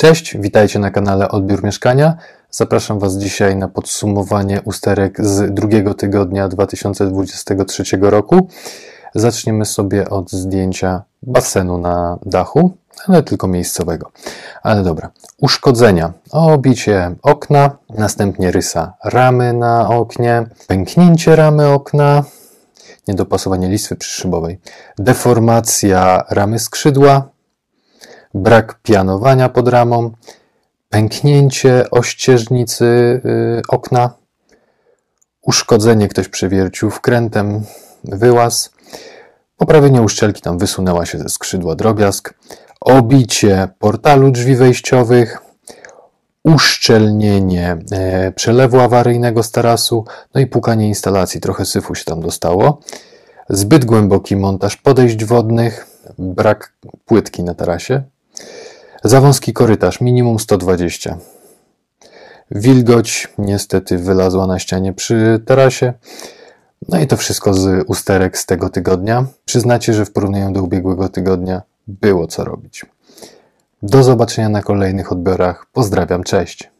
Cześć, witajcie na kanale Odbiór Mieszkania. Zapraszam Was dzisiaj na podsumowanie usterek z drugiego tygodnia 2023 roku. Zaczniemy sobie od zdjęcia basenu na dachu, ale tylko miejscowego. Ale dobra. Uszkodzenia. Obicie okna, następnie rysa ramy na oknie, pęknięcie ramy okna, niedopasowanie listwy przyszybowej, deformacja ramy skrzydła, brak pianowania pod ramą, pęknięcie ościeżnicy y, okna, uszkodzenie ktoś przewiercił wkrętem, wyłaz, poprawienie uszczelki, tam wysunęła się ze skrzydła drobiazg, obicie portalu drzwi wejściowych, uszczelnienie e, przelewu awaryjnego z tarasu, no i pukanie instalacji, trochę syfu się tam dostało, zbyt głęboki montaż podejść wodnych, brak płytki na tarasie, za wąski korytarz, minimum 120. Wilgoć niestety wylazła na ścianie przy tarasie. No i to wszystko z usterek z tego tygodnia. Przyznacie, że w porównaniu do ubiegłego tygodnia było co robić. Do zobaczenia na kolejnych odbiorach. Pozdrawiam, cześć.